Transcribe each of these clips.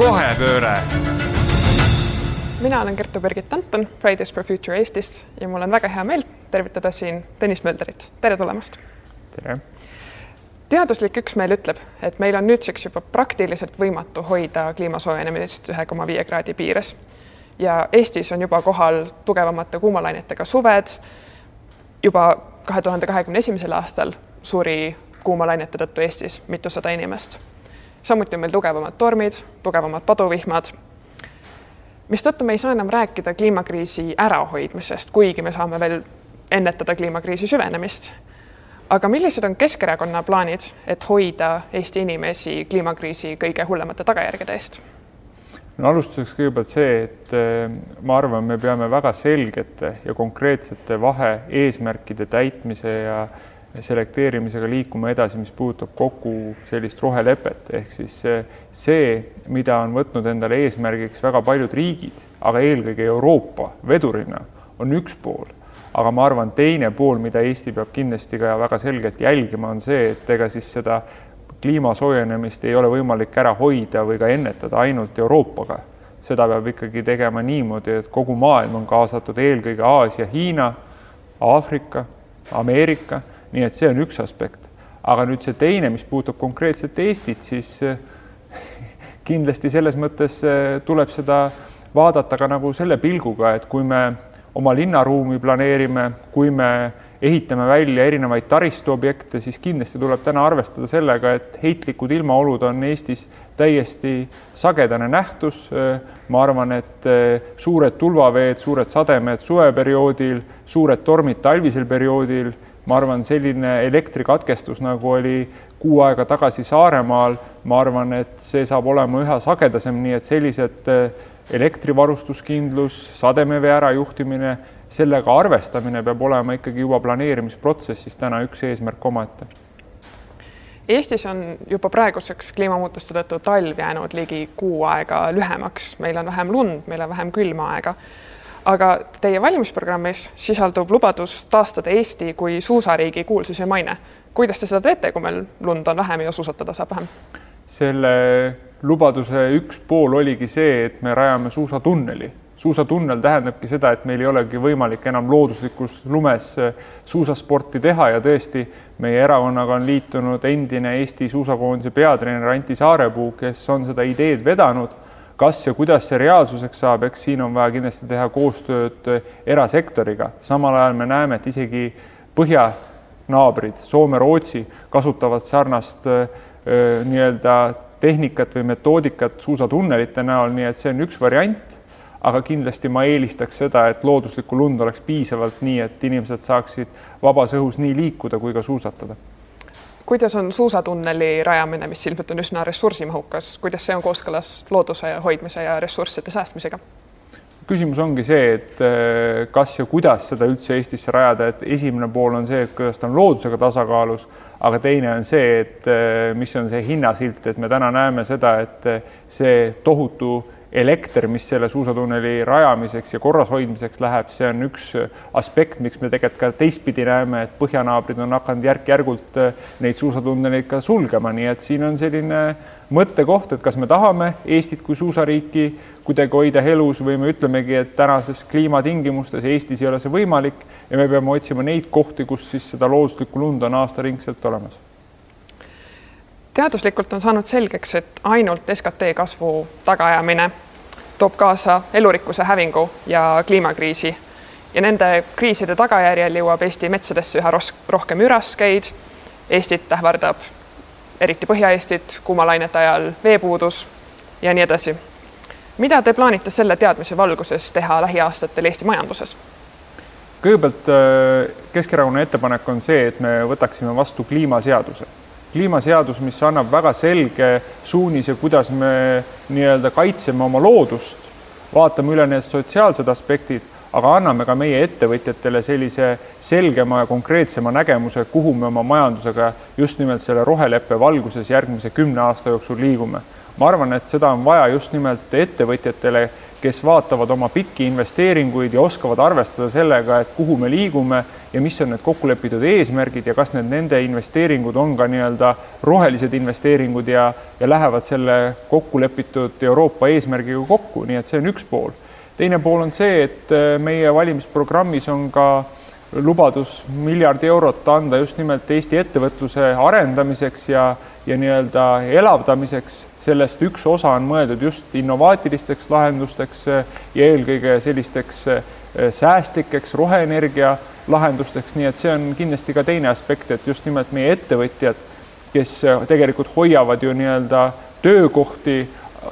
kohepööre. mina olen Kertu-Birgit Anton Fridays for Future Eestist ja mul on väga hea meel tervitada siin Tõnis Mölderit. tere tulemast. tere. teaduslik üksmeel ütleb, et meil on nüüdseks juba praktiliselt võimatu hoida kliima soojenemist ühe koma viie kraadi piires. ja Eestis on juba kohal tugevamate kuumalainetega suved. juba kahe tuhande kahekümne esimesel aastal suri kuumalainete tõttu Eestis mitusada inimest samuti on meil tugevamad tormid, tugevamad paduvihmad, mistõttu me ei saa enam rääkida kliimakriisi ärahoidmisest, kuigi me saame veel ennetada kliimakriisi süvenemist. aga millised on Keskerakonna plaanid, et hoida Eesti inimesi kliimakriisi kõige hullemate tagajärgede eest? no alustuseks kõigepealt see, et eh, ma arvan, me peame väga selgete ja konkreetsete vahe-eesmärkide täitmise ja selekteerimisega liikuma edasi, mis puudutab kogu sellist rohelepet, ehk siis see, mida on võtnud endale eesmärgiks väga paljud riigid, aga eelkõige Euroopa vedurina, on üks pool. aga ma arvan, teine pool, mida Eesti peab kindlasti ka väga selgelt jälgima, on see, et ega siis seda kliima soojenemist ei ole võimalik ära hoida või ka ennetada ainult Euroopaga. seda peab ikkagi tegema niimoodi, et kogu maailm on kaasatud, eelkõige Aasia, Hiina, Aafrika, Ameerika nii et see on üks aspekt, aga nüüd see teine, mis puudutab konkreetselt Eestit, siis eh, kindlasti selles mõttes eh, tuleb seda vaadata ka nagu selle pilguga, et kui me oma linnaruumi planeerime, kui me ehitame välja erinevaid taristuobjekte, siis kindlasti tuleb täna arvestada sellega, et heitlikud ilmaolud on Eestis täiesti sagedane nähtus. ma arvan, et eh, suured tulvaveed, suured sademed suveperioodil, suured tormid talvisel perioodil ma arvan, selline elektrikatkestus, nagu oli kuu aega tagasi Saaremaal, ma arvan, et see saab olema üha sagedasem, nii et sellised eh, elektrivarustuskindlus, sademevee ärajuhtimine, sellega arvestamine peab olema ikkagi juba planeerimisprotsessis täna üks eesmärk omaette. Eestis on juba praeguseks kliimamuutuste tõttu talv jäänud ligi kuu aega lühemaks, meil on vähem lund, meil on vähem külma aega aga teie valimisprogrammis sisaldub lubadus taastada Eesti kui suusariigi kuulsus ja maine. kuidas te seda teete, kui meil lund on vähem ja suusatada saab vähem? selle lubaduse üks pool oligi see, et me rajame suusatunneli. suusatunnel tähendabki seda, et meil ei olegi võimalik enam looduslikus lumes suusasporti teha ja tõesti, meie erakonnaga on liitunud endine Eesti suusakoondise peatreener Anti Saarepuu, kes on seda ideed vedanud kas ja kuidas see reaalsuseks saab, eks siin on vaja kindlasti teha koostööd erasektoriga, samal ajal me näeme, et isegi põhjanaabrid Soome, Rootsi kasutavad sarnast nii-öelda tehnikat või metoodikat suusatunnelite näol, nii et see on üks variant. aga kindlasti ma eelistaks seda, et looduslikku lund oleks piisavalt, nii et inimesed saaksid vabas õhus nii liikuda kui ka suusatada kuidas on suusatunneli rajamine, mis ilmselt on üsna ressursimahukas, kuidas see on kooskõlas looduse hoidmise ja ressursside säästmisega? küsimus ongi see, et eh, kas ja kuidas seda üldse Eestisse rajada, et esimene pool on see, et kuidas ta on loodusega tasakaalus, aga teine on see, et eh, mis on see hinnasilt, et me täna näeme seda, et eh, see tohutu elekter, mis selle suusatunneli rajamiseks ja korrashoidmiseks läheb, see on üks aspekt, miks me tegelikult ka teistpidi näeme, et põhjanaabrid on hakanud järk-järgult äh, neid suusatunneleid ka sulgema, nii et siin on selline mõttekoht, et kas me tahame Eestit kui suusariiki kuidagi hoida elus või me ütlemegi, et tänases kliimatingimustes Eestis ei ole see võimalik ja me peame otsima neid kohti, kus siis seda looduslikku lund on aastaringselt olemas teaduslikult on saanud selgeks, et ainult SKT kasvu tagaajamine toob kaasa elurikkuse hävingu ja kliimakriisi ja nende kriiside tagajärjel jõuab Eesti metsadesse üha rohkem üraskeid. Eestit ähvardab, eriti Põhja-Eestit, kuumalainete ajal veepuudus ja nii edasi. mida te plaanite selle teadmise valguses teha lähiaastatel Eesti majanduses? kõigepealt äh, Keskerakonna ettepanek on see, et me võtaksime vastu kliimaseaduse kliimaseadus, mis annab väga selge suunise, kuidas me nii-öelda kaitseme oma loodust, vaatame üle need sotsiaalsed aspektid, aga anname ka meie ettevõtjatele sellise selgema ja konkreetsema nägemuse, kuhu me oma majandusega just nimelt selle roheleppe valguses järgmise kümne aasta jooksul liigume. ma arvan, et seda on vaja just nimelt ettevõtjatele, kes vaatavad oma pikki investeeringuid ja oskavad arvestada sellega, et kuhu me liigume ja mis on need kokkulepitud eesmärgid ja kas need nende investeeringud on ka nii-öelda rohelised investeeringud ja, ja lähevad selle kokkulepitud Euroopa eesmärgiga kokku, nii et see on üks pool. teine pool on see, et äh, meie valimisprogrammis on ka lubadus miljard eurot anda just nimelt Eesti ettevõtluse arendamiseks ja, ja nii-öelda elavdamiseks sellest üks osa on mõeldud just innovaatilisteks lahendusteks ja eelkõige sellisteks eh, säästlikeks roheenergia lahendusteks, nii et see on kindlasti ka teine aspekt, et just nimelt meie ettevõtjad, kes eh, tegelikult hoiavad ju nii-öelda töökohti,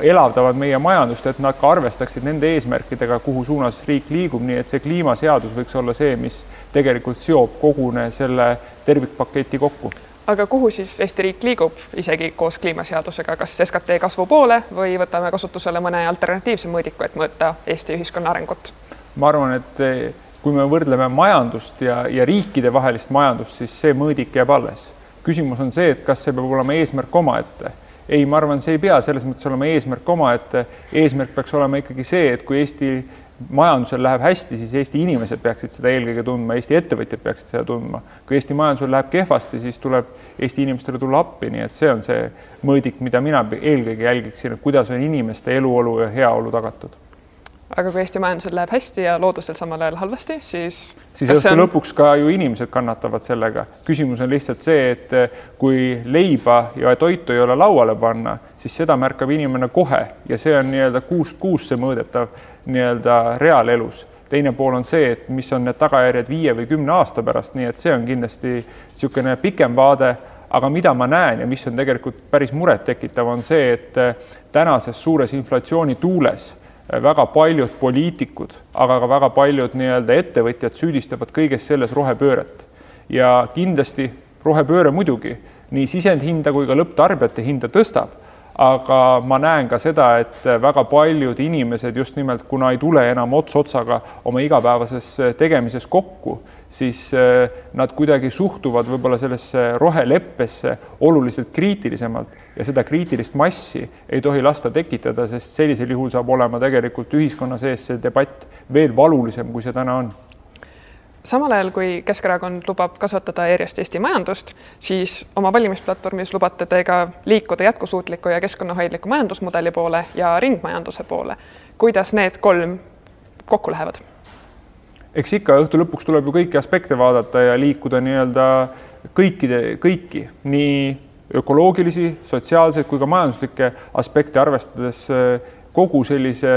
elavdavad meie majandust, et nad ka arvestaksid nende eesmärkidega, kuhu suunas riik liigub, nii et see kliimaseadus võiks olla see, mis tegelikult seob kogune selle tervikpaketi kokku aga kuhu siis Eesti riik liigub isegi koos kliimaseadusega, kas SKT kasvu poole või võtame kasutusele mõne alternatiivse mõõdiku, et mõõta Eesti ühiskonna arengut? ma arvan, et eh, kui me võrdleme majandust ja, ja riikidevahelist majandust, siis see mõõdik jääb alles. küsimus on see, et kas see peab olema eesmärk omaette ei, ma arvan, see ei pea selles mõttes olema eesmärk omaette. eesmärk peaks olema ikkagi see, et kui Eesti majandusel läheb hästi, siis Eesti inimesed peaksid seda eelkõige tundma, Eesti ettevõtjad peaksid seda tundma. kui Eesti majandusel läheb kehvasti, siis tuleb Eesti inimestele tulla appi, nii et see on see mõõdik, mida mina eelkõige jälgiksin, et kuidas on inimeste eluolu ja heaolu tagatud aga kui Eesti majandusel läheb hästi ja loodusel samal ajal halvasti, siis siis õhtu on... lõpuks ka ju inimesed kannatavad sellega. küsimus on lihtsalt see, et kui leiba ja toitu ei ole lauale panna, siis seda märkab inimene kohe ja see on nii-öelda kuust kuusse mõõdetav nii-öelda reaalelus. teine pool on see, et mis on need tagajärjed viie või kümne aasta pärast, nii et see on kindlasti niisugune pikem vaade aga mida ma näen ja mis on tegelikult päris murettekitav, on see, et tänases suures inflatsiooni tuules väga paljud poliitikud, aga ka väga paljud nii-öelda ettevõtjad süüdistavad kõiges selles rohepööret. ja kindlasti rohepööre muidugi nii sisendhinda kui ka lõpptarbijate hinda tõstab, aga ma näen ka seda, et väga paljud inimesed just nimelt, kuna ei tule enam ots otsaga oma igapäevases tegemises kokku siis äh, nad kuidagi suhtuvad võib-olla sellesse roheleppesse oluliselt kriitilisemalt ja seda kriitilist massi ei tohi lasta tekitada, sest sellisel juhul saab olema tegelikult ühiskonna sees see debatt veel valulisem, kui see täna on samal ajal, kui Keskerakond lubab kasvatada järjest Eesti majandust, siis oma valimisplatvormis lubate te ka liikuda jätkusuutliku ja keskkonnahoidliku majandusmudeli poole ja ringmajanduse poole. kuidas need kolm kokku lähevad? eks ikka õhtu lõpuks tuleb ju kõiki aspekte vaadata ja liikuda nii-öelda kõikide, kõiki, nii ökoloogilisi, sotsiaalseid kui ka majanduslikke aspekte arvestades kogu sellise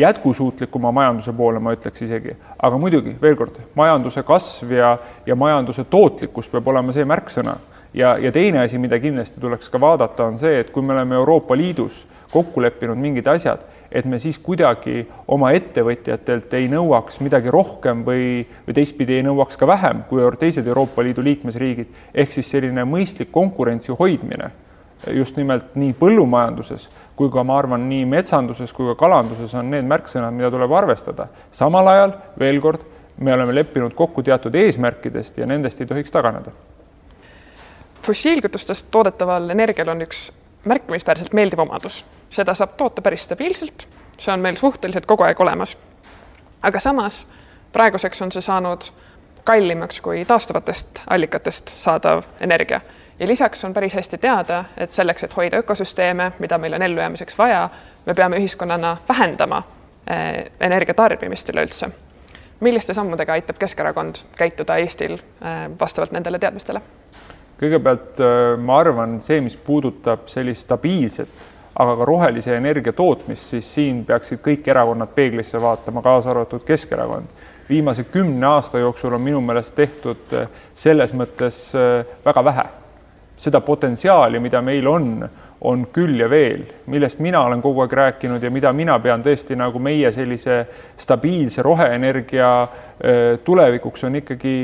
jätkusuutlikuma majanduse poole, ma ütleks isegi. aga muidugi veel kord, majanduse kasv ja, ja majanduse tootlikkus peab olema see märksõna ja, ja teine asi, mida kindlasti tuleks ka vaadata, on see, et kui me oleme Euroopa Liidus kokku leppinud mingid asjad, et me siis kuidagi oma ettevõtjatelt ei nõuaks midagi rohkem või, või teistpidi ei nõuaks ka vähem kui teised Euroopa Liidu liikmesriigid. ehk siis selline mõistlik konkurentsi hoidmine just nimelt nii põllumajanduses kui ka ma arvan, nii metsanduses kui ka kalanduses on need märksõnad, mida tuleb arvestada. samal ajal veel kord, me oleme leppinud kokku teatud eesmärkidest ja nendest ei tohiks taganeda fossiilkütustest toodetaval energial on üks märkimisväärselt meeldiv omadus, seda saab toota päris stabiilselt, see on meil suhteliselt kogu aeg olemas. aga samas praeguseks on see saanud kallimaks kui taastuvatest allikatest saadav energia ja lisaks on päris hästi teada, et selleks, et hoida ökosüsteeme, mida meil on ellujäämiseks vaja, me peame ühiskonnana vähendama eh, energia tarbimist üleüldse. milliste sammudega aitab Keskerakond käituda Eestil eh, vastavalt nendele teadmistele? kõigepealt äh, ma arvan, see, mis puudutab sellist stabiilset, aga ka rohelise energia tootmist, siis siin peaksid kõik erakonnad peeglisse vaatama, kaasa arvatud Keskerakond. viimase kümne aasta jooksul on minu meelest tehtud selles mõttes väga vähe. Seda potentsiaali, mida meil on, on küll ja veel, millest mina olen kogu aeg rääkinud ja mida mina pean tõesti nagu meie sellise stabiilse roheenergia tulevikuks on ikkagi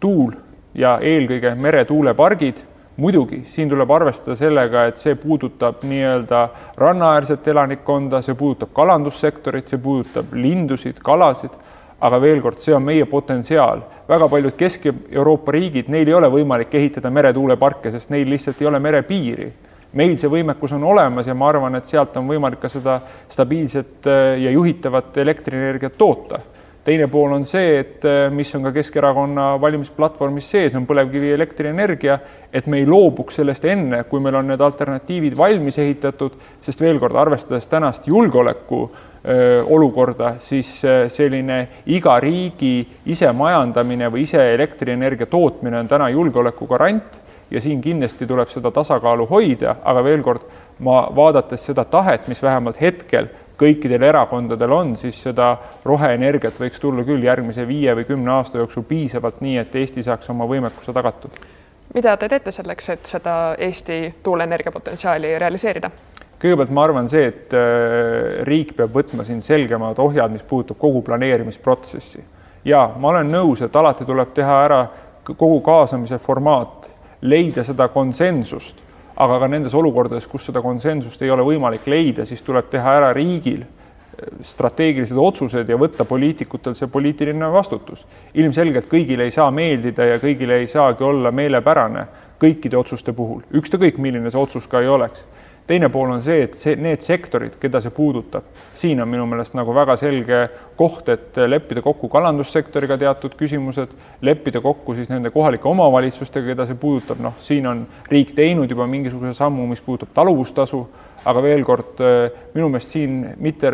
tuul ja eelkõige meretuulepargid. muidugi siin tuleb arvestada sellega, et see puudutab nii-öelda rannaäärset elanikkonda, see puudutab kalandussektorit, see puudutab lindusid, kalasid aga veel kord, see on meie potentsiaal. väga paljud Kesk-Euroopa riigid, neil ei ole võimalik ehitada meretuuleparke, sest neil lihtsalt ei ole merepiiri. meil see võimekus on olemas ja ma arvan, et sealt on võimalik ka seda stabiilset ja juhitavat elektrienergiat toota teine pool on see, et äh, mis on ka Keskerakonna valimisplatvormis sees, on põlevkivi elektrienergia, et me ei loobuks sellest enne, kui meil on need alternatiivid valmis ehitatud, sest veel kord, arvestades tänast julgeoleku olukorda, siis selline iga riigi isemajandamine või ise elektrienergia tootmine on täna julgeoleku garant ja siin kindlasti tuleb seda tasakaalu hoida, aga veel kord, ma vaadates seda tahet, mis vähemalt hetkel kõikidel erakondadel on, siis seda roheenergiat võiks tulla küll järgmise viie või kümne aasta jooksul piisavalt, nii et Eesti saaks oma võimekuse tagatud. mida te teete selleks, et seda Eesti tuuleenergia potentsiaali realiseerida? Kõigepealt ma arvan see, et äh, riik peab võtma siin selgemad ohjad, mis puudutab kogu planeerimisprotsessi. ja ma olen nõus, et alati tuleb teha ära kogu kaasamise formaat, leida seda konsensust aga ka nendes olukordades, kus seda konsensust ei ole võimalik leida, siis tuleb teha ära riigil strateegilised otsused ja võtta poliitikutel see poliitiline vastutus. ilmselgelt kõigile ei saa meeldida ja kõigile ei saagi olla meelepärane kõikide otsuste puhul, ükskõik milline see otsus ka ei oleks teine pool on see, et see, need sektorid, keda see puudutab, siin on minu meelest nagu väga selge koht, et leppida kokku kalandussektoriga teatud küsimused, leppida kokku siis nende kohalike omavalitsustega, keda see puudutab, noh, siin on riik teinud juba mingisuguse sammu, mis puudutab taluvustasu aga veel kord, äh, minu meelest siin mitte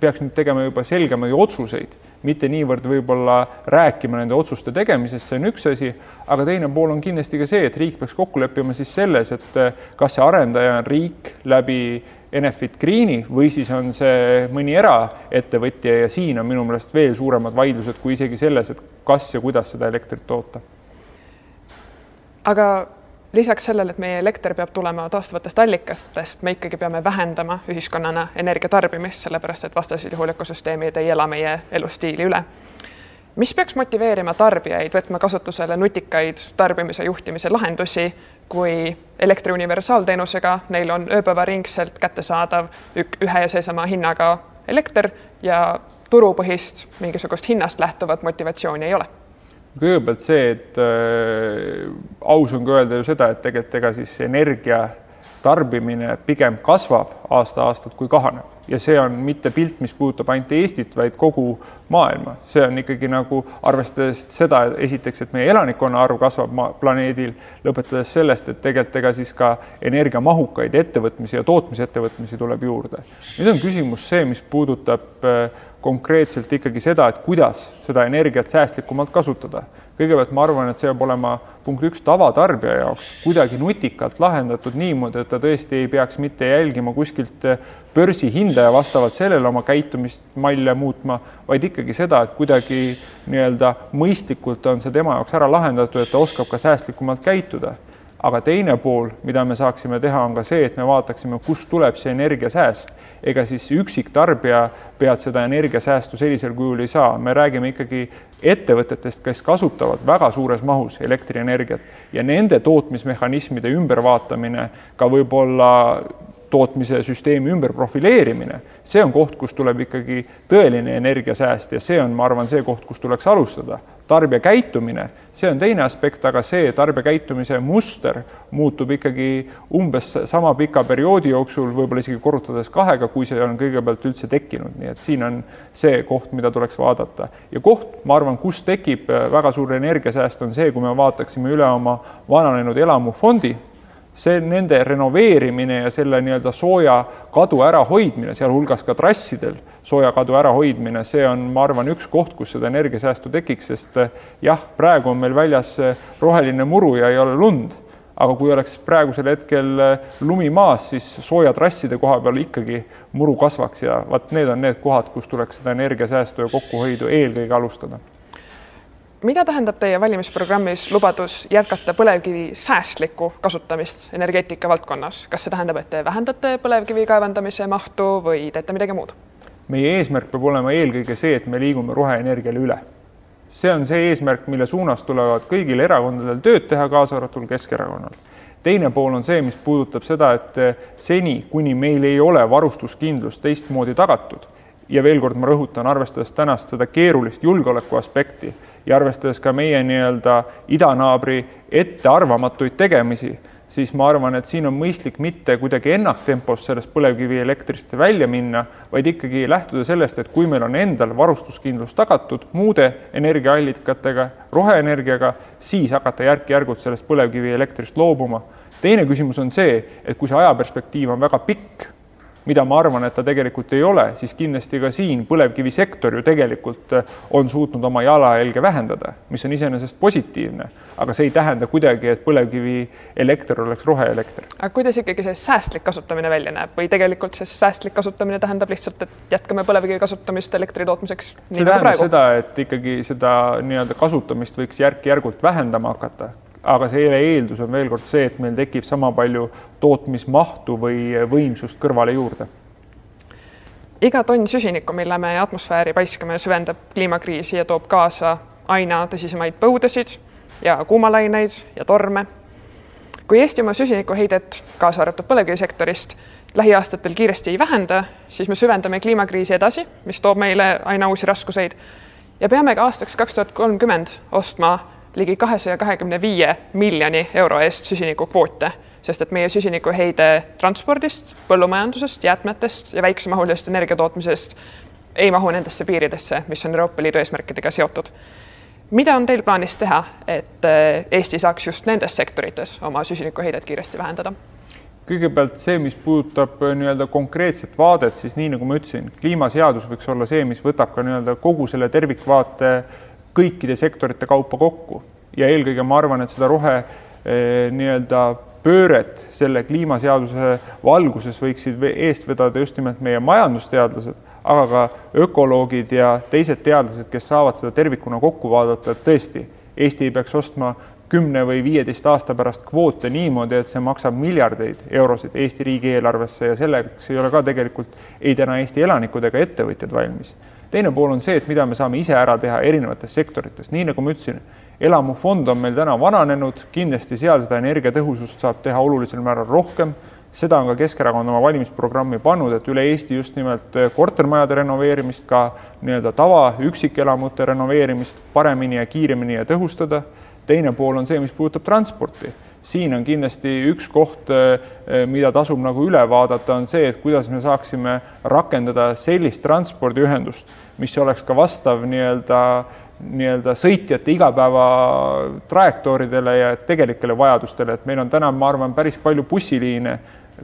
peaks nüüd tegema juba selgemaid otsuseid, mitte niivõrd võib-olla rääkima nende otsuste tegemisest, see on üks asi, aga teine pool on kindlasti ka see, et riik peaks kokku leppima siis selles, et äh, kas see arendaja on riik läbi Enefit Greeni või siis on see mõni eraettevõtja ja siin on minu meelest veel suuremad vaidlused kui isegi selles, et kas ja kuidas seda elektrit toota. aga lisaks sellele, et meie elekter peab tulema taastuvatest allikatest, me ikkagi peame vähendama ühiskonnana energia tarbimist, sellepärast et vastasel juhul ökosüsteemid ei ela meie elustiili üle. mis peaks motiveerima tarbijaid võtma kasutusele nutikaid tarbimise juhtimise lahendusi, kui elektri universaalteenusega neil on ööpäevaringselt kättesaadav ühe ja seesama hinnaga elekter ja turupõhist mingisugust hinnast lähtuvat motivatsiooni ei ole kõigepealt see, et äh, aus on ka öelda ju seda, et tegelikult ega siis energia tarbimine pigem kasvab aasta-aastalt kui kahaneb ja see on mitte pilt, mis puudutab ainult Eestit, vaid kogu maailma, see on ikkagi nagu arvestades seda, esiteks, et meie elanikkonna arv kasvab maa, planeedil, lõpetades sellest, et tegelikult ega siis ka energiamahukaid ettevõtmisi ja tootmisettevõtmisi tuleb juurde. nüüd on küsimus see, mis puudutab äh, konkreetselt ikkagi seda, et kuidas seda energiat säästlikumalt kasutada. kõigepealt ma arvan, et see peab olema punkt üks tavatarbija jaoks kuidagi nutikalt lahendatud niimoodi, et ta tõesti ei peaks mitte jälgima kuskilt börsihinda ja vastavalt sellele oma käitumist malle muutma, vaid ikkagi seda, et kuidagi nii-öelda mõistlikult on see tema jaoks ära lahendatud, et ta oskab ka säästlikumalt käituda aga teine pool, mida me saaksime teha, on ka see, et me vaataksime, kust tuleb see energiasääst. ega siis üksiktarbija pealt seda energiasäästu sellisel kujul ei saa, me räägime ikkagi ettevõtetest, kes kasutavad väga suures mahus elektrienergiat ja nende tootmismehhanismide ümbervaatamine ka võib-olla tootmise süsteemi ümberprofileerimine, see on koht, kus tuleb ikkagi tõeline energiasääst ja see on, ma arvan, see koht, kus tuleks alustada. Tarbija käitumine, see on teine aspekt, aga see tarbija käitumise muster muutub ikkagi umbes sama pika perioodi jooksul, võib-olla isegi korrutades kahega, kui see on kõigepealt üldse tekkinud, nii et siin on see koht, mida tuleks vaadata. ja koht, ma arvan, kus tekib väga suur energiasääst, on see, kui me vaataksime üle oma vananenud elamufondi see nende renoveerimine ja selle nii-öelda sooja kadu ärahoidmine, sealhulgas ka trassidel sooja kadu ärahoidmine, see on, ma arvan, üks koht, kus seda energiasäästu tekiks, sest eh, jah, praegu on meil väljas eh, roheline muru ja ei ole lund, aga kui oleks praegusel hetkel eh, lumi maas, siis sooja trasside koha peal ikkagi muru kasvaks ja vot need on need kohad, kus tuleks seda energiasäästu ja kokkuhoidu eelkõige alustada mida tähendab teie valimisprogrammis lubadus jätkata põlevkivi säästlikku kasutamist energeetika valdkonnas, kas see tähendab, et te vähendate põlevkivi kaevandamise mahtu või teete midagi muud? meie eesmärk peab olema eelkõige see, et me liigume roheenergiale üle. see on see eesmärk, mille suunas tulevad kõigil erakondadel tööd teha, kaasa arvatud Keskerakonnal. teine pool on see, mis puudutab seda, et seni, kuni meil ei ole varustuskindlus teistmoodi tagatud ja veel kord ma rõhutan, arvestades tänast seda keerulist julgeoleku aspekti ja arvestades ka meie nii-öelda idanaabri ettearvamatuid tegemisi, siis ma arvan, et siin on mõistlik mitte kuidagi ennaktempos sellest põlevkivielektrist välja minna, vaid ikkagi lähtuda sellest, et kui meil on endal varustuskindlus tagatud muude energiaallikatega, roheenergiaga, siis hakata järk-järgult sellest põlevkivielektrist loobuma. teine küsimus on see, et kui see ajaperspektiiv on väga pikk mida ma arvan, et ta tegelikult ei ole, siis kindlasti ka siin põlevkivisektor ju tegelikult äh, on suutnud oma jalajälge vähendada, mis on iseenesest positiivne, aga see ei tähenda kuidagi, et põlevkivielekter oleks roheelekter. aga kuidas ikkagi see säästlik kasutamine välja näeb või tegelikult see säästlik kasutamine tähendab lihtsalt, et jätkame põlevkivi kasutamist elektri tootmiseks? see tähendab praegu? seda, et ikkagi seda nii-öelda kasutamist võiks järk-järgult vähendama hakata aga selle eeldus on veel kord see, et meil tekib sama palju tootmismahtu või võimsust kõrvale juurde. iga tonn süsinikku, mille me atmosfääri paiskame, süvendab kliimakriisi ja toob kaasa aina tõsisemaid põudasid ja kuumalaineid ja torme. kui Eesti oma süsinikuheidet, kaasa arvatud põlevkivisektorist, lähiaastatel kiiresti ei vähenda, siis me süvendame kliimakriisi edasi, mis toob meile aina uusi raskuseid ja peame ka aastaks kaks tuhat kolmkümmend ostma ligi kahesaja kahekümne viie miljoni euro eest süsinikukvoote, sest et meie süsinikuheide transpordist, põllumajandusest, jäätmetest ja väiksemahulisest energiatootmisest ei mahu nendesse piiridesse, mis on Euroopa Liidu eesmärkidega seotud. mida on teil plaanis teha, et eh, Eesti saaks just nendes sektorites oma süsinikuheidet kiiresti vähendada? kõigepealt see, mis puudutab eh, nii-öelda konkreetset vaadet, siis nii nagu ma ütlesin, kliimaseadus võiks olla see, mis võtab ka nii-öelda kogu selle tervikvaate kõikide sektorite kaupa kokku. Ja eelkõige ma arvan, et seda rohe eh, nii-öelda pööret selle kliimaseaduse valguses võiksid eest vedada just nimelt meie majandusteadlased, aga ka ökoloogid ja teised teadlased, kes saavad seda tervikuna kokku vaadata, et tõesti, Eesti ei peaks ostma kümne või viieteist aasta pärast kvoote niimoodi, et see maksab miljardeid eurosid Eesti riigieelarvesse ja selleks ei ole ka tegelikult ei täna Eesti elanikud ega ettevõtjad valmis teine pool on see, et mida me saame ise ära teha erinevates sektorites, nii nagu ma ütlesin, elamufond on meil täna vananenud, kindlasti seal seda energiatõhusust saab teha olulisel määral rohkem. seda on ka Keskerakond oma valimisprogrammi pannud, et üle Eesti just nimelt kortermajade renoveerimist, ka nii-öelda tava üksikelamute renoveerimist paremini ja kiiremini ja tõhustada. teine pool on see, mis puudutab transporti siin on kindlasti üks koht, eh, mida tasub nagu üle vaadata, on see, et kuidas me saaksime rakendada sellist transpordiühendust, mis oleks ka vastav nii-öelda nii-öelda sõitjate igapäeva trajektooridele ja tegelikele vajadustele, et meil on täna, ma arvan, päris palju bussiliine,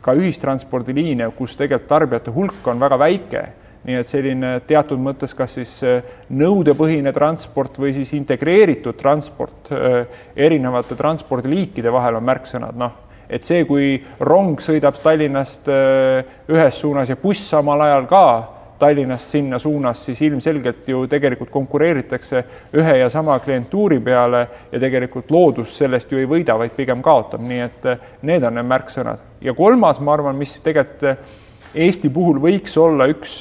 ka ühistranspordiliine, kus tegelikult tarbijate hulk on väga väike nii et selline teatud mõttes kas siis äh, nõudepõhine transport või siis integreeritud transport äh, erinevate transpordiliikide vahel on märksõnad, noh, et see, kui rong sõidab Tallinnast äh, ühes suunas ja buss samal ajal ka Tallinnast sinna suunas, siis ilmselgelt ju tegelikult konkureeritakse ühe ja sama klientuuri peale ja tegelikult loodus sellest ju ei võida, vaid pigem kaotab, nii et need on need märksõnad. ja kolmas, ma arvan, mis tegelikult Eesti puhul võiks olla üks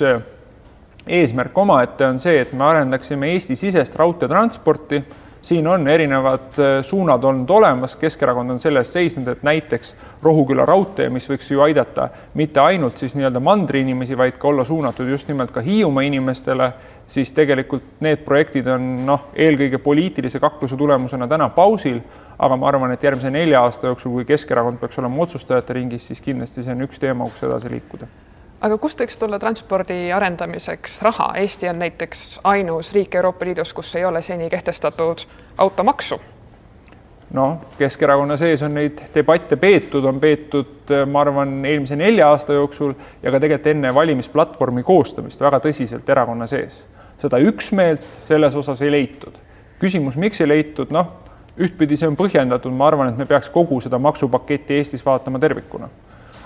eesmärk omaette on see, et me arendaksime Eesti-sisest raudteetransporti. siin on erinevad äh, suunad olnud olemas, Keskerakond on selle eest seisnud, et näiteks Rohuküla raudtee, mis võiks ju aidata mitte ainult siis nii-öelda mandri inimesi, vaid ka olla suunatud just nimelt ka Hiiumaa inimestele, siis tegelikult need projektid on noh, eelkõige poliitilise kakluse tulemusena täna pausil. Aga ma arvan, et järgmise nelja aasta jooksul, kui Keskerakond peaks olema otsustajate ringis, siis kindlasti see on üks teema, kus edasi liikuda aga kust võiks tulla transpordi arendamiseks raha? Eesti on näiteks ainus riik Euroopa Liidus, kus ei ole seni kehtestatud automaksu. noh, Keskerakonna sees on neid debatte peetud, on peetud, ma arvan, eelmise nelja aasta jooksul ja ka tegelikult enne valimisplatvormi koostamist väga tõsiselt erakonna sees. seda üksmeelt selles osas ei leitud. küsimus, miks ei leitud, noh, ühtpidi see on põhjendatud, ma arvan, et me peaks kogu seda maksupaketti Eestis vaatama tervikuna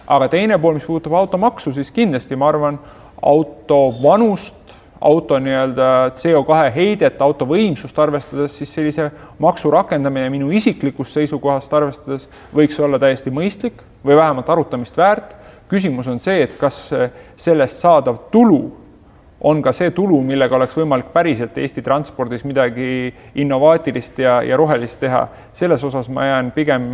aga teine pool, mis puudutab automaksu, siis kindlasti ma arvan, auto vanust, auto nii-öelda CO2 heidet, auto võimsust arvestades, siis sellise maksu rakendamine minu isiklikust seisukohast arvestades võiks olla täiesti mõistlik või vähemalt arutamist väärt. küsimus on see, et kas sellest saadav tulu on ka see tulu, millega oleks võimalik päriselt Eesti transpordis midagi innovaatilist ja, ja rohelist teha. selles osas ma jään pigem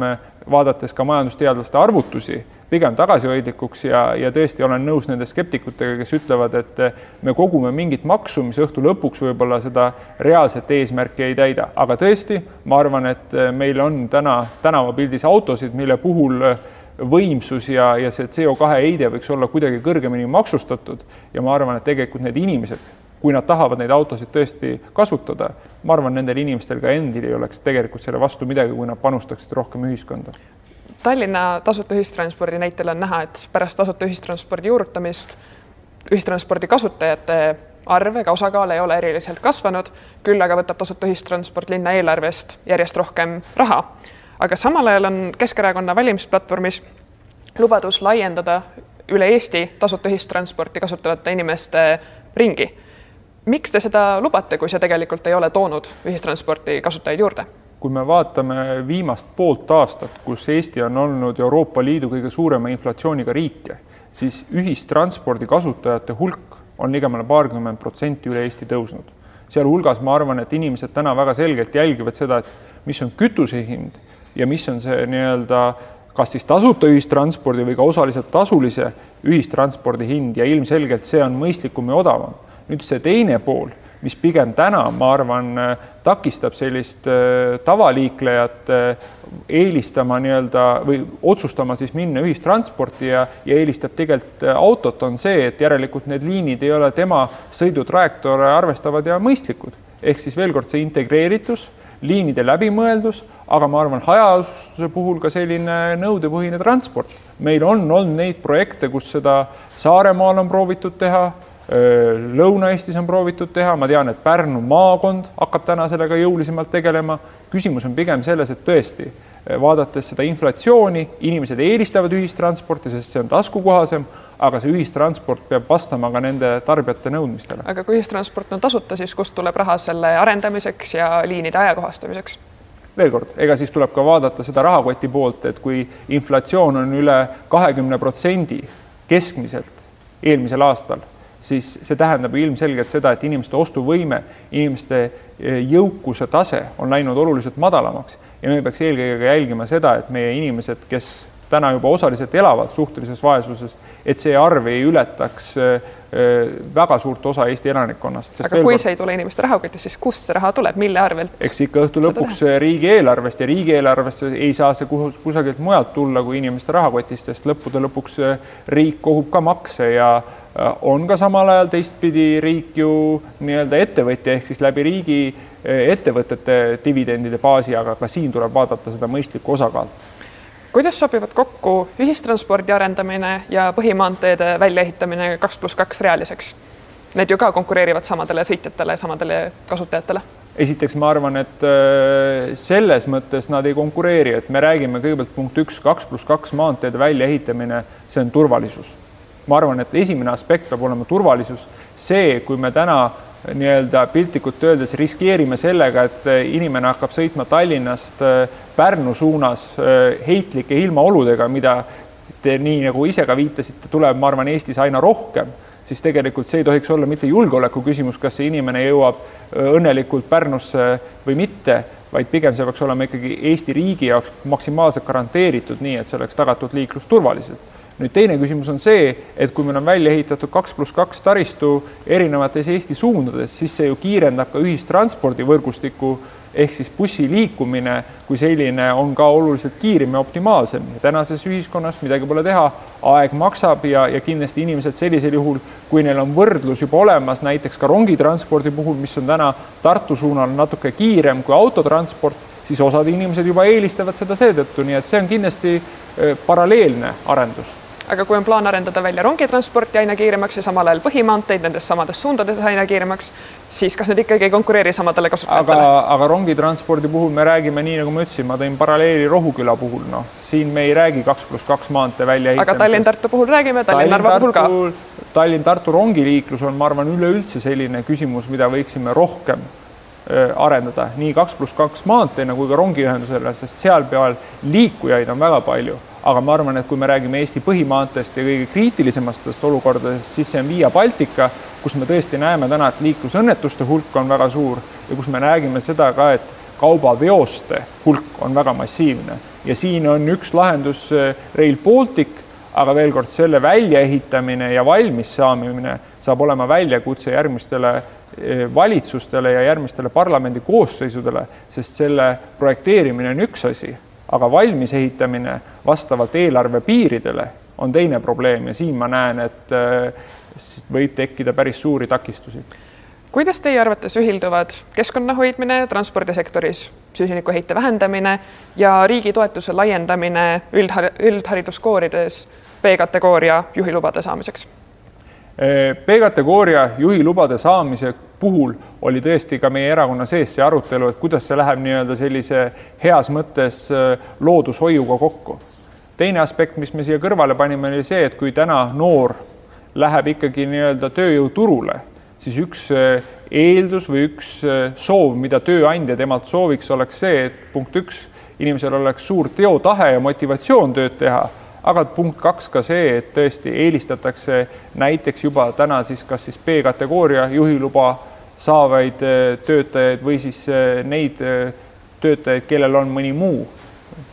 vaadates ka majandusteadlaste arvutusi, pigem tagasihoidlikuks ja, ja tõesti olen nõus nende skeptikutega, kes ütlevad, et me kogume mingit maksu, mis õhtu lõpuks võib-olla seda reaalset eesmärki ei täida, aga tõesti, ma arvan, et meil on täna tänavapildis autosid, mille puhul võimsus ja, ja see CO2 heide võiks olla kuidagi kõrgemini maksustatud. Ja ma arvan, et tegelikult need inimesed, kui nad tahavad neid autosid tõesti kasutada, ma arvan, nendel inimestel ka endil ei oleks tegelikult selle vastu midagi, kui nad panustaksid rohkem ühiskonda Tallinna tasuta ühistranspordi näitel on näha, et pärast tasuta ühistranspordi juurutamist ühistranspordi kasutajate arv ega osakaal ei ole eriliselt kasvanud, küll aga võtab tasuta ühistransport linna eelarvest järjest rohkem raha. aga samal ajal on Keskerakonna valimisplatvormis lubadus laiendada üle Eesti tasuta ühistransporti kasutavate inimeste ringi. miks te seda lubate, kui see tegelikult ei ole toonud ühistransporti kasutajaid juurde? Kui me vaatame viimast poolt aastat, kus Eesti on olnud Euroopa Liidu kõige suurema inflatsiooniga riike, siis ühistranspordi kasutajate hulk on ligemale paarkümmend protsenti üle Eesti tõusnud. sealhulgas ma arvan, et inimesed täna väga selgelt jälgivad seda, et mis on kütuse hind ja mis on see nii-öelda kas siis tasuta ühistranspordi või ka osaliselt tasulise ühistranspordi hind ja ilmselgelt see on mõistlikum ja odavam. nüüd see teine pool mis pigem täna, ma arvan, takistab sellist äh, tavaliiklejat äh, eelistama nii-öelda või otsustama siis minna ühistransporti ja, ja eelistab tegelikult äh, autot, on see, et järelikult need liinid ei ole tema sõidutrajektooре arvestavad ja mõistlikud. ehk siis veel kord see integreeritus, liinide läbimõeldus, aga ma arvan, hajaasustuse puhul ka selline nõudepõhine transport. meil on olnud neid projekte, kus seda Saaremaal on proovitud teha Lõuna-Eestis on proovitud teha, ma tean, et Pärnu maakond hakkab täna sellega jõulisemalt tegelema. küsimus on pigem selles, et tõesti, vaadates seda inflatsiooni, inimesed eelistavad ühistransporti, sest see on taskukohasem, aga see ühistransport peab vastama ka nende tarbijate nõudmistele. aga kui ühistransport on tasuta, siis kust tuleb raha selle arendamiseks ja liinide ajakohastamiseks? veel kord, ega siis tuleb ka vaadata seda rahakoti poolt, et kui inflatsioon on üle kahekümne protsendi keskmiselt eelmisel aastal siis see tähendab ilmselgelt seda, et inimeste ostuvõime, inimeste eh, jõukuse tase on läinud oluliselt madalamaks ja me peaks eelkõige ka jälgima seda, et meie inimesed, kes täna juba osaliselt elavad suhtelises vaesuses, et see arv ei ületaks eh, eh, väga suurt osa Eesti elanikkonnast. aga kui kord... see ei tule inimeste rahakotist, siis kust see raha tuleb, mille arvelt? eks ikka õhtu lõpuks riigieelarvest ja riigieelarvesse ei saa see kusagilt mujalt tulla kui inimeste rahakotist, sest lõppude lõpuks riik kogub ka makse ja Äh, on ka samal ajal teistpidi riik ju nii-öelda ettevõtja ehk siis läbi riigi äh, ettevõtete dividendide baasi, aga ka siin tuleb vaadata seda mõistlikku osakaalu kuidas sobivad kokku ühistranspordi arendamine ja põhimaanteede väljaehitamine kaks pluss kaks realiseks? Need ju ka konkureerivad samadele sõitjatele, samadele kasutajatele. esiteks ma arvan, et äh, selles mõttes nad ei konkureeri, et me räägime kõigepealt punkt üks, kaks pluss kaks maanteede väljaehitamine, see on turvalisus ma arvan, et esimene aspekt peab olema turvalisus. see, kui me täna nii-öelda piltlikult öeldes riskeerime sellega, et inimene hakkab sõitma Tallinnast äh, Pärnu suunas äh, heitlike ilmaoludega, mida te nii nagu ise ka viitasite, tuleb, ma arvan, Eestis aina rohkem, siis tegelikult see ei tohiks olla mitte julgeoleku küsimus, kas see inimene jõuab äh, õnnelikult Pärnusse või mitte, vaid pigem see peaks olema ikkagi Eesti riigi jaoks maksimaalselt garanteeritud, nii et see oleks tagatud liiklus turvaliselt nüüd teine küsimus on see, et kui meil on välja ehitatud kaks pluss kaks taristu erinevates Eesti suundades, siis see ju kiirendab ka ühistranspordivõrgustiku ehk siis bussi liikumine kui selline on ka oluliselt kiirem ja optimaalsem. Tänases ühiskonnas midagi pole teha, aeg maksab ja, ja kindlasti inimesed sellisel juhul, kui neil on võrdlus juba olemas, näiteks ka rongitranspordi puhul, mis on täna Tartu suunal natuke kiirem kui autotransport, siis osad inimesed juba eelistavad seda seetõttu, nii et see on kindlasti äh, paralleelne arendus aga kui on plaan arendada välja rongitransporti aina kiiremaks ja samal ajal põhimaanteid nendes samades suundades aina kiiremaks, siis kas need ikkagi ei konkureeri samadele kasutajatele? aga, aga rongitranspordi puhul me räägime nii, nagu ma ütlesin, ma tõin paralleeli Rohuküla puhul, noh, siin me ei räägi kaks pluss kaks maantee väljaehitamisest. aga Tallinn-Tartu puhul räägime, Tallinn-Narva puhul ka. Tallinn-Tartu rongiliiklus on, ma arvan, üleüldse selline küsimus, mida võiksime rohkem arendada nii kaks pluss kaks maanteena kui ka rongiühendusele, sest seal peal liikujaid on väga palju aga ma arvan, et kui me räägime Eesti põhimaanteest ja kõige kriitilisematest olukordadest, siis see on Via Baltica, kus me tõesti näeme täna, et liiklusõnnetuste hulk on väga suur ja kus me räägime seda ka, et kaubaveoste hulk on väga massiivne. Ja siin on üks lahendus Rail Baltic, aga veel kord selle väljaehitamine ja valmis saamine saab olema väljakutse järgmistele valitsustele ja järgmistele parlamendi koosseisudele, sest selle projekteerimine on üks asi, aga valmis ehitamine vastavalt eelarve piiridele on teine probleem ja siin ma näen, et võib tekkida päris suuri takistusi kuidas teie arvates ühilduvad keskkonna hoidmine transpordisektoris, süsinikuheite vähendamine ja riigi toetuse laiendamine üldhar üldhariduskoorides B-kategooria juhilubade saamiseks? B-kategooria juhilubade saamise puhul oli tõesti ka meie erakonna sees see arutelu, et kuidas see läheb nii-öelda sellise heas mõttes äh, loodushoiuga kokku. teine aspekt, mis me siia kõrvale panime, oli see, et kui täna noor läheb ikkagi nii-öelda tööjõuturule siis üks äh, eeldus või üks äh, soov, mida tööandja temalt sooviks, oleks see, et punkt üks, inimesel oleks suur teotahe ja motivatsioon tööd teha, aga punkt kaks ka see, et tõesti eelistatakse näiteks juba täna siis kas siis B-kategooria juhiluba saavaid äh, töötajaid või siis neid töötajaid, kellel on mõni muu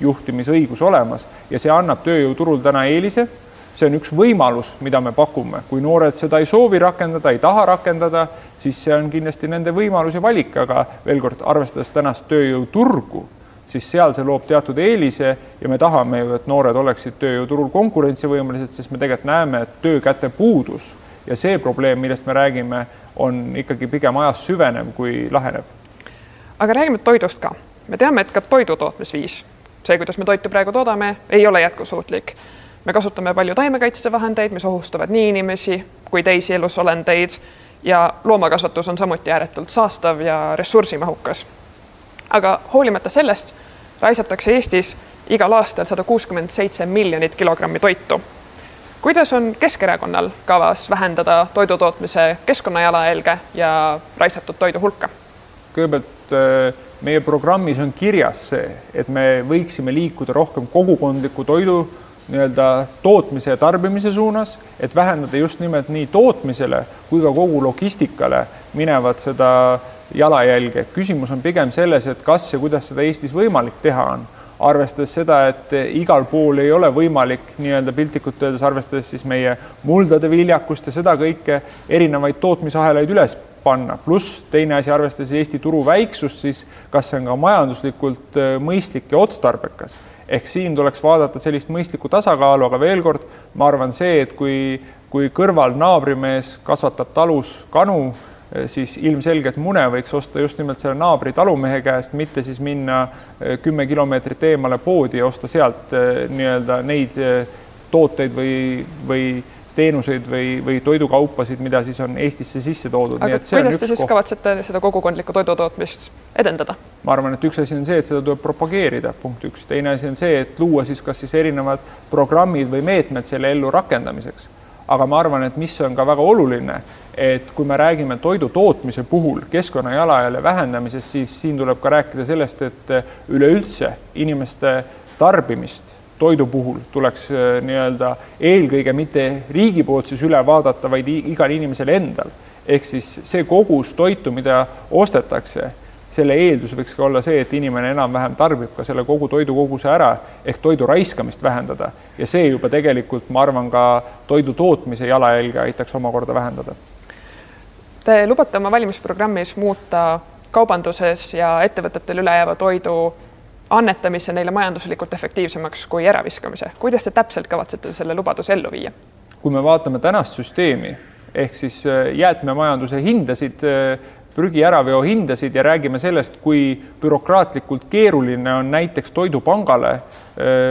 juhtimisõigus olemas. Ja see annab tööjõuturul täna eelise. See on üks võimalus, mida me pakume, kui noored seda ei soovi rakendada, ei taha rakendada, siis see on kindlasti nende võimalus ja valik, aga veel kord, arvestades tänast tööjõuturgu, siis seal see loob teatud eelise ja me tahame ju, et noored oleksid tööjõuturul konkurentsivõimelised, sest me tegelikult näeme, et töökäte puudus. Ja see probleem, millest me räägime, on ikkagi pigem ajas süvenev kui lahenev. aga räägime toidust ka. me teame, et ka toidu tootmisviis, see, kuidas me toitu praegu toodame, ei ole jätkusuutlik me kasutame palju taimekaitsevahendeid, mis ohustavad nii inimesi kui teisi elusolendeid ja loomakasvatus on samuti ääretult saastav ja ressursimahukas. aga hoolimata sellest raisatakse Eestis igal aastal sada kuuskümmend seitse miljonit kilogrammi toitu. Kuidas on Keskerakonnal kavas vähendada toidutootmise keskkonnajalajälge ja raisatud toidu hulka? kõigepealt äh, meie programmis on kirjas see, et me võiksime liikuda rohkem kogukondliku toidu nii-öelda tootmise ja tarbimise suunas, et vähendada just nimelt nii tootmisele kui ka kogu logistikale minevat seda jalajälge. küsimus on pigem selles, et kas ja kuidas seda Eestis võimalik teha on, arvestades seda, et igal pool ei ole võimalik nii-öelda piltlikult öeldes, arvestades siis meie muldade viljakust ja seda kõike, erinevaid tootmisahelaid üles panna, pluss teine asi, arvestades Eesti turu väiksust, siis kas see on ka majanduslikult äh, mõistlik ja otstarbekas? Ehk siin tuleks vaadata sellist mõistlikku tasakaalu, aga veel kord, ma arvan, see, et kui, kui kõrval naabrimees kasvatab talus kanu, siis ilmselgelt mune võiks osta just nimelt selle naabri talumehe käest, mitte siis minna eh, kümme kilomeetrit eemale poodi ja osta sealt eh, nii-öelda neid tooteid või, või teenuseid või, või toidukaupasid, mida siis on Eestisse sisse toodud. aga kuidas te siis koht. kavatsete seda kogukondlikku toidutootmist edendada? ma arvan, et üks asi on see, et seda tuleb propageerida, punkt üks, teine asi on see, et luua siis kas siis erinevad programmid või meetmed selle ellu rakendamiseks. aga ma arvan, et mis on ka väga oluline, et kui me räägime toidu tootmise puhul keskkonna jalajälje vähendamisest, siis siin tuleb ka rääkida sellest, et üleüldse inimeste tarbimist toidu puhul tuleks äh, nii-öelda eelkõige mitte riigi poolt siis üle vaadata, vaid igal inimesel endal. ehk siis see kogus toitu, mida ostetakse, selle eeldus võiks ka olla see, et inimene enam-vähem tarbib ka selle kogu toidukoguse ära ehk toidu raiskamist vähendada ja see juba tegelikult, ma arvan, ka toidu tootmise jalajälge aitaks omakorda vähendada. Te lubate oma valimisprogrammis muuta kaubanduses ja ettevõtetel ülejääva toidu annetamise neile majanduslikult efektiivsemaks kui äraviskamise. kuidas te täpselt kavatsete selle lubaduse ellu viia? kui me vaatame tänast süsteemi ehk siis äh, jäätmemajanduse hindasid, äh, prügi äraveo hindasid ja räägime sellest, kui bürokraatlikult keeruline on näiteks Toidupangale äh,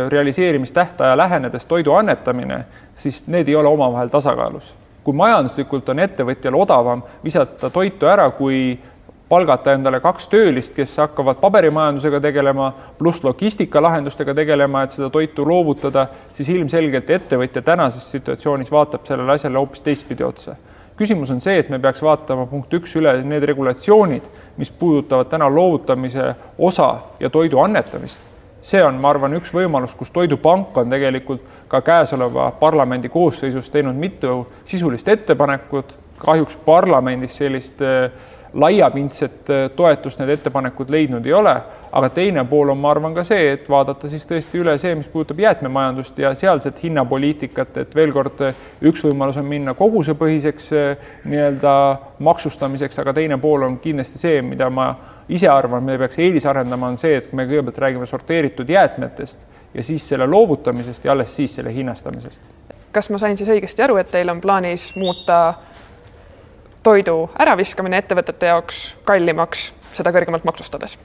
realiseerimistähtaja lähenedes toidu annetamine, siis need ei ole omavahel tasakaalus. Kui majanduslikult on ettevõtjal odavam visata toitu ära, kui palgata endale kaks töölist, kes hakkavad paberimajandusega tegelema, pluss logistikalahendustega tegelema, et seda toitu loovutada, siis ilmselgelt ettevõtja tänases situatsioonis vaatab sellele asjale hoopis teistpidi otsa. küsimus on see, et me peaks vaatama punkt üks üle need regulatsioonid, mis puudutavad täna loovutamise osa ja toidu annetamist. See on, ma arvan, üks võimalus, kus Toidupank on tegelikult ka käesoleva parlamendi koosseisus teinud mitu sisulist ettepanekut, kahjuks parlamendis sellist äh, laiapindset toetust need ettepanekud leidnud ei ole. Aga teine pool on, ma arvan, ka see, et vaadata siis tõesti üle see, mis puudutab jäätmemajandust ja sealset hinnapoliitikat, et veel kord üks võimalus on minna kogusepõhiseks eh, nii-öelda maksustamiseks, aga teine pool on kindlasti see, mida ma ise arvan, me peaks eelisarendama, on see, et me kõigepealt räägime sorteeritud jäätmetest ja siis selle loovutamisest ja alles siis selle hinnastamisest. kas ma sain siis õigesti aru, et teil on plaanis muuta toidu äraviskamine ettevõtete jaoks kallimaks, seda kõrgemalt maksustades?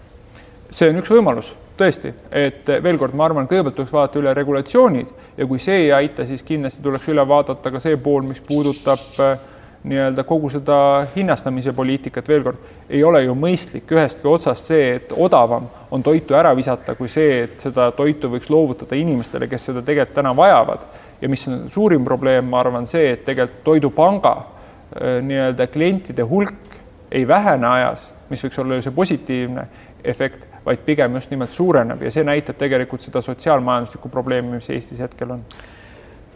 see on üks võimalus, tõesti, et veel kord, ma arvan, kõigepealt tuleks vaadata üle regulatsioonid ja kui see ei aita, siis kindlasti tuleks üle vaadata ka see pool, mis puudutab äh, nii-öelda kogu seda hinnastamise poliitikat, veel kord, ei ole ju mõistlik ühestki otsast see, et odavam on toitu ära visata, kui see, et seda toitu võiks loovutada inimestele, kes seda tegelikult täna vajavad. ja mis on suurim probleem, ma arvan, see, et tegelikult Toidupanga äh, nii-öelda klientide hulk ei vähene ajas, mis võiks olla ju see positiivne efekt vaid pigem just nimelt suureneb ja see näitab tegelikult seda sotsiaalmajanduslikku probleemi, mis Eestis hetkel on.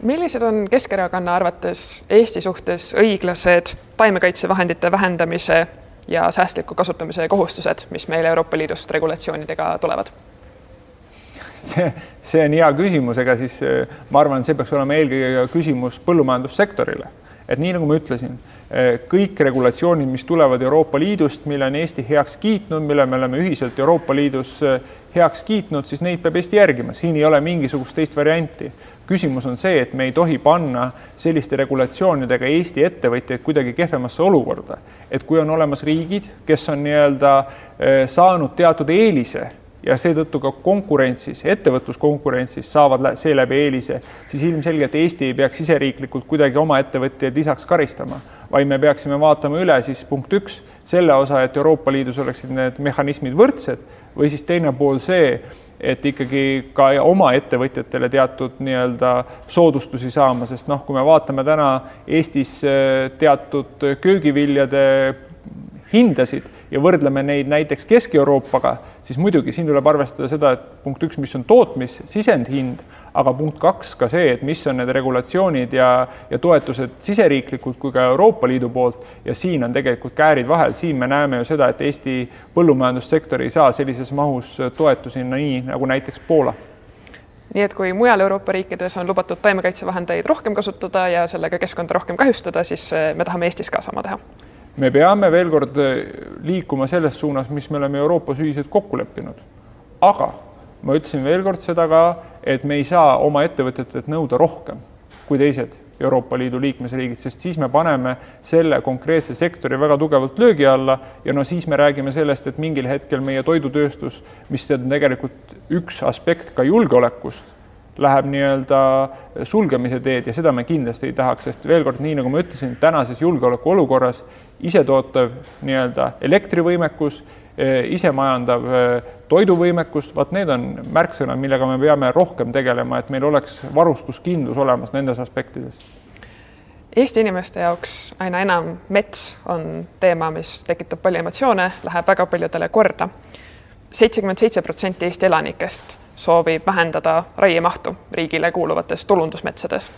Millised on Keskerakonna arvates Eesti suhtes õiglased taimekaitsevahendite vähendamise ja säästliku kasutamise kohustused, mis meile Euroopa Liidust regulatsioonidega tulevad? see, see on hea küsimus, ega siis ma arvan, see peaks olema eelkõige küsimus põllumajandussektorile et nii nagu ma ütlesin, eh, kõik regulatsioonid, mis tulevad Euroopa Liidust, mille on Eesti heaks kiitnud, mille me oleme ühiselt Euroopa Liidus eh, heaks kiitnud, siis neid peab Eesti järgima, siin ei ole mingisugust teist varianti. Küsimus on see, et me ei tohi panna selliste regulatsioonidega Eesti ettevõtjaid kuidagi kehvemasse olukorda. et kui on olemas riigid, kes on nii-öelda eh, saanud teatud eelise ja seetõttu ka konkurentsis, ettevõtluskonkurentsis saavad seeläbi eelise, siis ilmselgelt Eesti ei peaks siseriiklikult kuidagi oma ettevõtjaid lisaks karistama, vaid me peaksime vaatama üle siis punkt üks, selle osa, et Euroopa Liidus oleksid need mehhanismid võrdsed või siis teine pool see, et ikkagi ka oma ettevõtjatele teatud nii-öelda soodustusi saama, sest noh, kui me vaatame täna Eestis eh, teatud köögiviljade hindasid ja võrdleme neid näiteks Kesk-Euroopaga, siis muidugi siin tuleb arvestada seda, et punkt üks, mis on tootmis, sisendhind, aga punkt kaks ka see, et mis on need regulatsioonid ja, ja toetused siseriiklikult kui ka Euroopa Liidu poolt. Ja siin on tegelikult käärid vahel, siin me näeme ju seda, et Eesti põllumajandussektor ei saa sellises mahus toetusi nii nagu näiteks Poola. Nii et kui mujal Euroopa riikides on lubatud taimekaitsevahendeid rohkem kasutada ja sellega keskkonda rohkem kahjustada, siis me tahame Eestis ka sama teha. Me peame veel kord eh, liikuma selles suunas, mis me oleme Euroopas ühiselt kokku leppinud. aga ma ütlesin veel kord seda ka, et me ei saa oma ettevõtetelt nõuda rohkem kui teised Euroopa Liidu liikmesriigid, sest siis me paneme selle konkreetse sektori väga tugevalt löögi alla ja no siis me räägime sellest, et mingil hetkel meie toidutööstus, mis on tegelikult üks aspekt ka julgeolekust läheb nii-öelda sulgemise teed ja seda me kindlasti ei tahaks, sest veel kord, nii nagu ma ütlesin, tänases julgeolekuolukorras isetootav nii-öelda elektrivõimekus, eh, isemajandav eh, toiduvõimekus, vaat need on märksõnad, millega me peame rohkem tegelema, et meil oleks varustuskindlus olemas nendes aspektides. Eesti inimeste jaoks aina enam mets on teema, mis tekitab palju emotsioone, läheb väga paljudele korda. seitsekümmend seitse protsenti Eesti elanikest soovib vähendada raiemahtu riigile kuuluvates tulundusmetsades.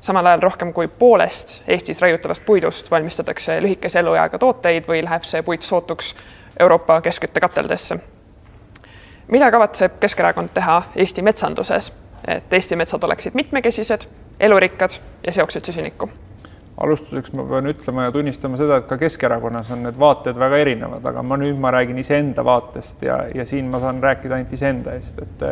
samal ajal rohkem kui poolest Eestis raiutavast puidust valmistatakse lühikese elueaga tooteid või läheb see puit sootuks Euroopa keskküttekateldesse. mida kavatseb Keskerakond teha Eesti metsanduses, et Eesti metsad oleksid mitmekesised, elurikkad ja seoksid süsinikku? Alustuseks ma pean ütlema ja tunnistama seda, et ka Keskerakonnas on need vaated väga erinevad, aga ma nüüd ma räägin iseenda vaatest ja, ja siin ma saan rääkida ainult iseenda eest, et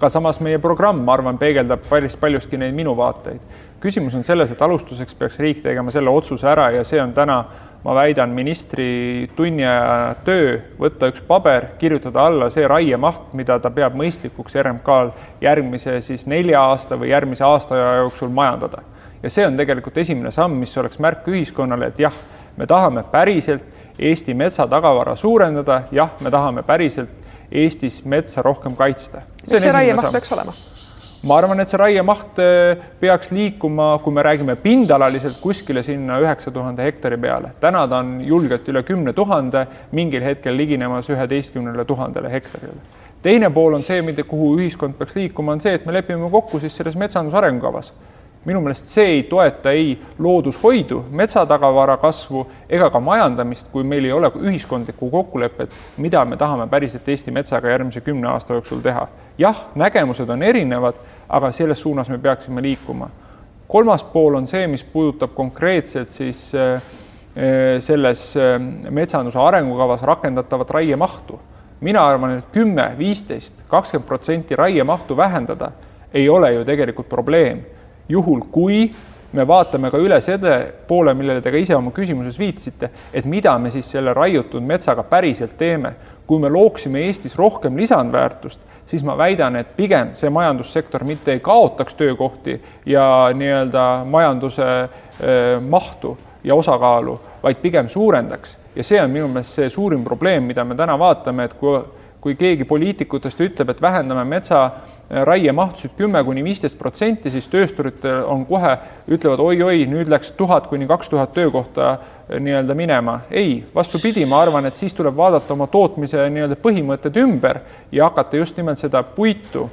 ka samas meie programm, ma arvan, peegeldab päris paljuski neid minu vaateid. küsimus on selles, et alustuseks peaks riik tegema selle otsuse ära ja see on täna, ma väidan, ministri tunniaja töö, võtta üks paber, kirjutada alla see raiemaht, mida ta peab mõistlikuks RMK-l järgmise siis nelja aasta või järgmise aasta jooksul majandada ja see on tegelikult esimene samm, mis oleks märk ühiskonnale, et jah, me tahame päriselt Eesti metsatagavara suurendada, jah, me tahame päriselt Eestis metsa rohkem kaitsta. mis see, raiemaht peaks olema? ma arvan, et see raiemaht eh, peaks liikuma, kui me räägime pindalaliselt kuskile sinna üheksa tuhande hektari peale. täna ta on julgelt üle kümne tuhande, mingil hetkel liginemas üheteistkümnele tuhandele hektarile. teine pool on see, mida, kuhu ühiskond peaks liikuma, on see, et me lepime kokku siis selles metsanduse arengukavas minu meelest see ei toeta ei loodushoidu, metsatagavara kasvu ega ka majandamist, kui meil ei ole ühiskondlikku kokkulepet, mida me tahame päriselt Eesti metsaga järgmise kümne aasta jooksul teha. jah, nägemused on erinevad, aga selles suunas me peaksime liikuma. kolmas pool on see, mis puudutab konkreetselt siis äh, äh, selles äh, metsanduse arengukavas rakendatavat raiemahtu. mina arvan, et kümme, viisteist, kakskümmend protsenti raiemahtu vähendada ei ole ju tegelikult probleem juhul kui me vaatame ka üle selle poole, millele te ka ise oma küsimuses viitasite, et mida me siis selle raiutud metsaga päriselt teeme. kui me looksime Eestis rohkem lisandväärtust, siis ma väidan, et pigem see majandussektor mitte ei kaotaks töökohti ja nii-öelda majanduse mahtu ja osakaalu, vaid pigem suurendaks. ja see on minu meelest see suurim probleem, mida me täna vaatame, et kui kui keegi poliitikutest ütleb, et vähendame metsa äh, raiemahtusid kümme kuni viisteist protsenti, siis töösturid on kohe, ütlevad oi-oi, nüüd läks tuhat kuni kaks tuhat töökohta äh, nii-öelda minema. ei, vastupidi, ma arvan, et siis tuleb vaadata oma tootmise nii-öelda põhimõtted ümber ja hakata just nimelt seda puitu,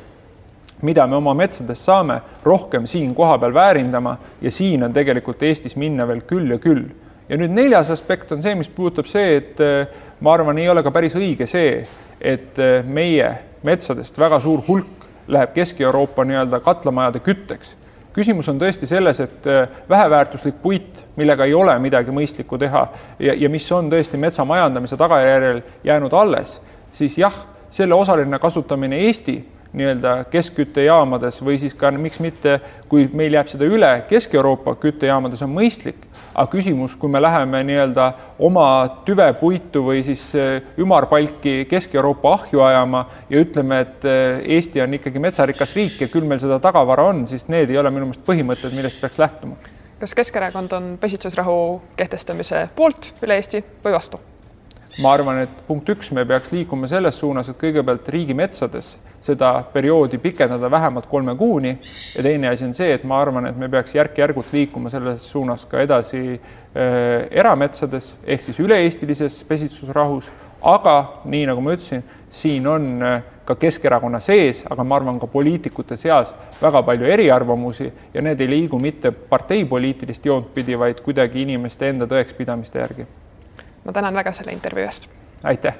mida me oma metsadest saame, rohkem siin kohapeal väärindama ja siin on tegelikult Eestis minna veel küll ja küll. ja nüüd neljas aspekt on see, mis puudutab see, et äh, ma arvan, ei ole ka päris õige see, et äh, meie metsadest väga suur hulk läheb Kesk-Euroopa nii-öelda katlamajade kütteks. küsimus on tõesti selles, et äh, väheväärtuslik puit, millega ei ole midagi mõistlikku teha ja, ja mis on tõesti metsa majandamise tagajärjel jäänud alles, siis jah, selle osaline kasutamine Eesti nii-öelda keskküttejaamades või siis ka miks mitte, kui meil jääb seda üle Kesk-Euroopa küttejaamades on mõistlik, aga küsimus, kui me läheme nii-öelda oma tüvepuitu või siis eh, ümarpalki Kesk-Euroopa ahju ajama ja ütleme, et eh, Eesti on ikkagi metsarikas riik ja küll meil seda tagavara on, siis need ei ole minu meelest põhimõtted, millest peaks lähtuma. kas Keskerakond on pesitsusrahu kehtestamise poolt üle Eesti või vastu? Ma arvan, et punkt üks, me peaks liikuma selles suunas, et kõigepealt riigimetsades seda perioodi pikendada vähemalt kolme kuuni. Ja teine asi on see, et ma arvan, et me peaks järk-järgult liikuma selles suunas ka edasi äh, erametsades ehk siis üle-eestilises pesitsusrahus, aga nii nagu ma ütlesin, siin on äh, ka Keskerakonna sees, aga ma arvan ka poliitikute seas väga palju eriarvamusi. Ja need ei liigu mitte parteipoliitilist joont pidi, vaid kuidagi inimeste enda tõekspidamiste järgi ma tänan väga selle intervjuu eest. aitäh.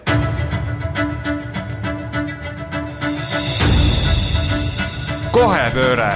kohepööre